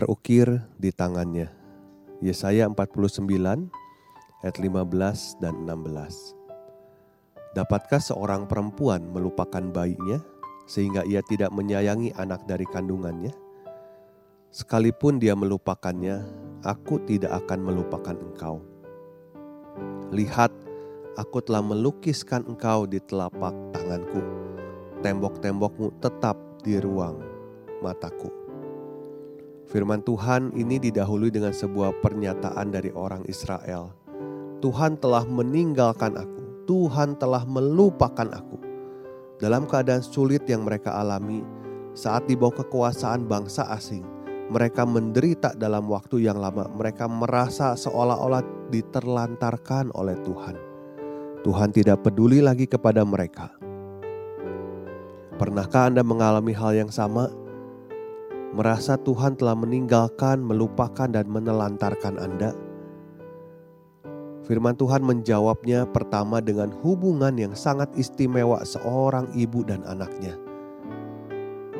Terukir di tangannya. Yesaya 49 ayat 15 dan 16. Dapatkah seorang perempuan melupakan bayinya sehingga ia tidak menyayangi anak dari kandungannya? Sekalipun dia melupakannya, aku tidak akan melupakan engkau. Lihat, aku telah melukiskan engkau di telapak tanganku. Tembok-tembokmu tetap di ruang mataku. Firman Tuhan ini didahului dengan sebuah pernyataan dari orang Israel. Tuhan telah meninggalkan aku, Tuhan telah melupakan aku. Dalam keadaan sulit yang mereka alami, saat di bawah kekuasaan bangsa asing, mereka menderita dalam waktu yang lama. Mereka merasa seolah-olah diterlantarkan oleh Tuhan. Tuhan tidak peduli lagi kepada mereka. Pernahkah Anda mengalami hal yang sama? Merasa Tuhan telah meninggalkan, melupakan, dan menelantarkan Anda? Firman Tuhan menjawabnya pertama dengan hubungan yang sangat istimewa seorang ibu dan anaknya.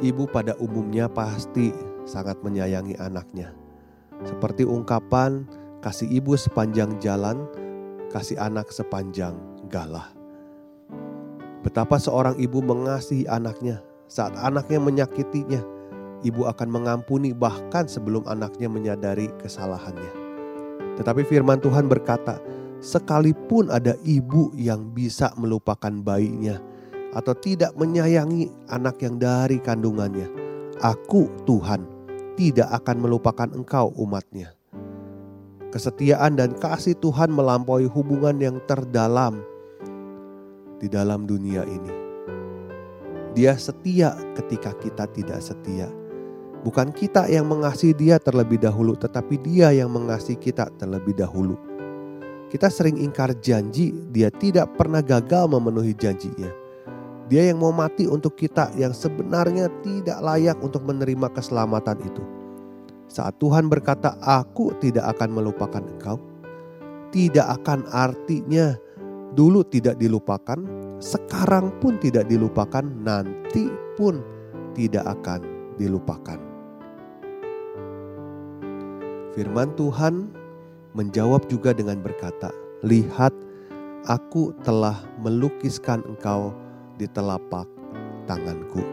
Ibu pada umumnya pasti sangat menyayangi anaknya. Seperti ungkapan kasih ibu sepanjang jalan, kasih anak sepanjang galah. Betapa seorang ibu mengasihi anaknya saat anaknya menyakitinya, ibu akan mengampuni bahkan sebelum anaknya menyadari kesalahannya. Tetapi firman Tuhan berkata, sekalipun ada ibu yang bisa melupakan bayinya atau tidak menyayangi anak yang dari kandungannya, aku Tuhan tidak akan melupakan engkau umatnya. Kesetiaan dan kasih Tuhan melampaui hubungan yang terdalam di dalam dunia ini. Dia setia ketika kita tidak setia Bukan kita yang mengasihi dia terlebih dahulu, tetapi dia yang mengasihi kita terlebih dahulu. Kita sering ingkar janji, dia tidak pernah gagal memenuhi janjinya. Dia yang mau mati untuk kita yang sebenarnya tidak layak untuk menerima keselamatan itu. Saat Tuhan berkata, "Aku tidak akan melupakan engkau," tidak akan artinya dulu tidak dilupakan, sekarang pun tidak dilupakan, nanti pun tidak akan dilupakan. Firman Tuhan menjawab juga dengan berkata, "Lihat, aku telah melukiskan engkau di telapak tanganku."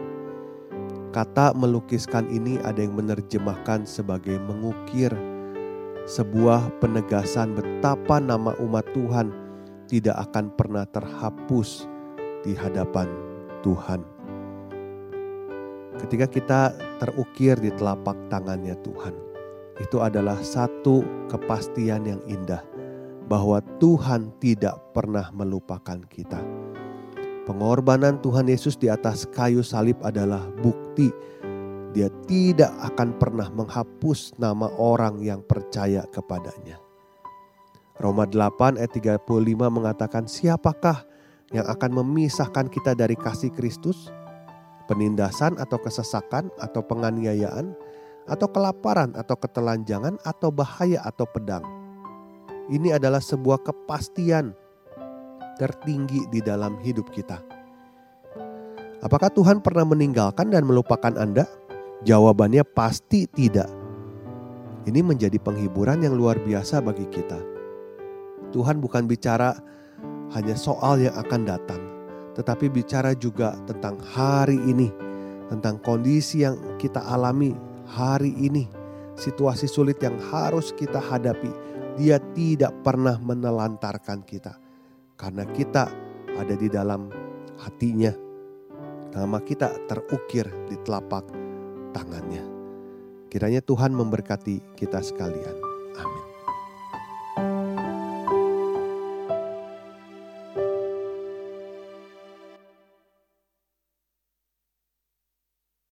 Kata melukiskan ini ada yang menerjemahkan sebagai mengukir, sebuah penegasan betapa nama umat Tuhan tidak akan pernah terhapus di hadapan Tuhan. Ketika kita terukir di telapak tangannya Tuhan, itu adalah satu kepastian yang indah bahwa Tuhan tidak pernah melupakan kita. Pengorbanan Tuhan Yesus di atas kayu salib adalah bukti dia tidak akan pernah menghapus nama orang yang percaya kepadanya. Roma 8 ayat 35 mengatakan siapakah yang akan memisahkan kita dari kasih Kristus? Penindasan atau kesesakan atau penganiayaan atau kelaparan atau ketelanjangan atau bahaya atau pedang. Ini adalah sebuah kepastian tertinggi di dalam hidup kita. Apakah Tuhan pernah meninggalkan dan melupakan Anda? Jawabannya pasti tidak. Ini menjadi penghiburan yang luar biasa bagi kita. Tuhan bukan bicara hanya soal yang akan datang, tetapi bicara juga tentang hari ini, tentang kondisi yang kita alami hari ini, situasi sulit yang harus kita hadapi, Dia tidak pernah menelantarkan kita, karena kita ada di dalam hatinya. Nama kita terukir di telapak tangannya. Kiranya Tuhan memberkati kita sekalian. Amin.